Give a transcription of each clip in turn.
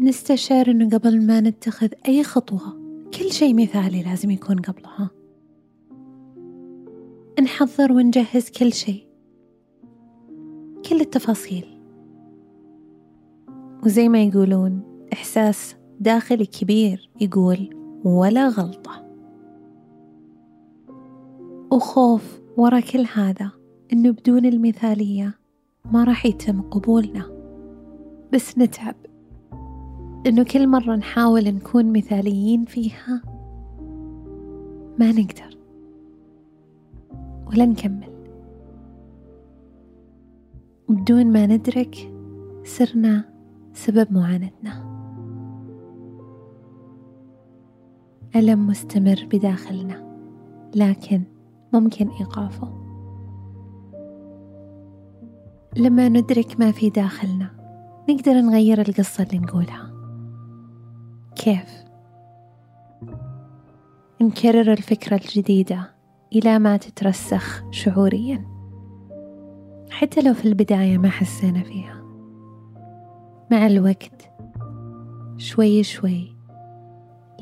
نستشعر أنه قبل ما نتخذ أي خطوة كل شيء مثالي لازم يكون قبلها. نحضر ونجهز كل شيء. كل التفاصيل. وزي ما يقولون إحساس داخلي كبير يقول ولا غلطة. وخوف ورا كل هذا إنه بدون المثالية ما راح يتم قبولنا. بس نتعب. إنه كل مرة نحاول نكون مثاليين فيها ما نقدر. ولا نكمل. بدون ما ندرك سرنا سبب معاناتنا. ألم مستمر بداخلنا لكن ممكن إيقافه. لما ندرك ما في داخلنا نقدر نغير القصة اللي نقولها. كيف؟ نكرر الفكرة الجديدة إلى ما تترسخ شعوريا. حتى لو في البداية ما حسينا فيها. مع الوقت شوي شوي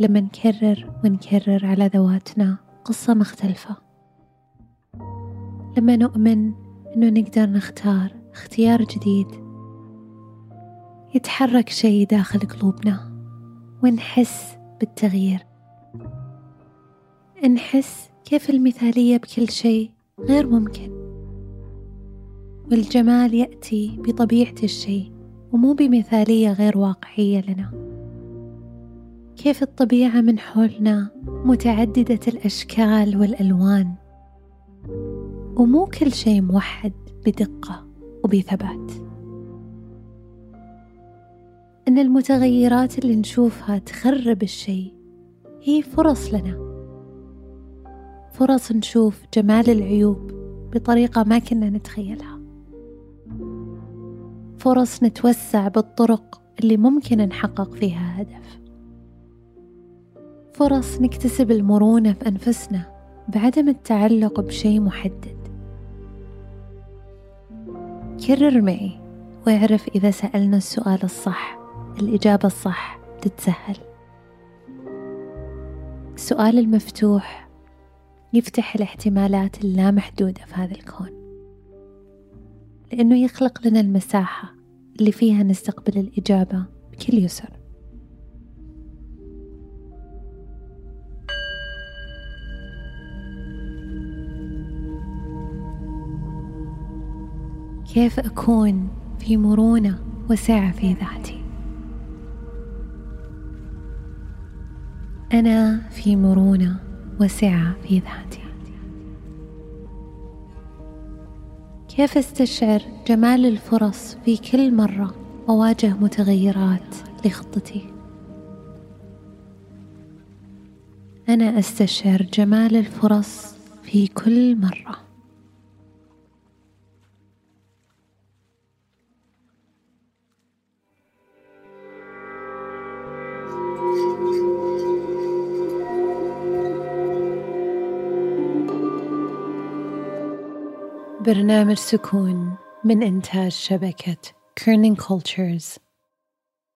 لما نكرر ونكرر على ذواتنا قصة مختلفة. لما نؤمن أنه نقدر نختار اختيار جديد يتحرك شيء داخل قلوبنا. ونحس بالتغيير. نحس كيف المثالية بكل شيء غير ممكن. والجمال يأتي بطبيعة الشيء ومو بمثالية غير واقعية لنا. كيف الطبيعة من حولنا متعددة الأشكال والألوان. ومو كل شيء موحد بدقة وبثبات. إن المتغيرات اللي نشوفها تخرب الشيء. هي فرص لنا. فرص نشوف جمال العيوب بطريقة ما كنا نتخيلها. فرص نتوسع بالطرق اللي ممكن نحقق فيها هدف. فرص نكتسب المرونة في أنفسنا بعدم التعلق بشيء محدد. كرر معي وأعرف إذا سألنا السؤال الصح. الإجابة الصح تتسهل. السؤال المفتوح يفتح الاحتمالات اللامحدودة في هذا الكون. لأنه يخلق لنا المساحة اللي فيها نستقبل الإجابة بكل يسر. كيف أكون في مرونة وسعة في ذاتي؟ أنا في مرونة وسعة في ذاتي. كيف استشعر جمال الفرص في كل مرة أواجه متغيرات لخطتي؟ أنا أستشعر جمال الفرص في كل مرة. برنامج سكون من إنتاج شبكة كيرنينج كولتشرز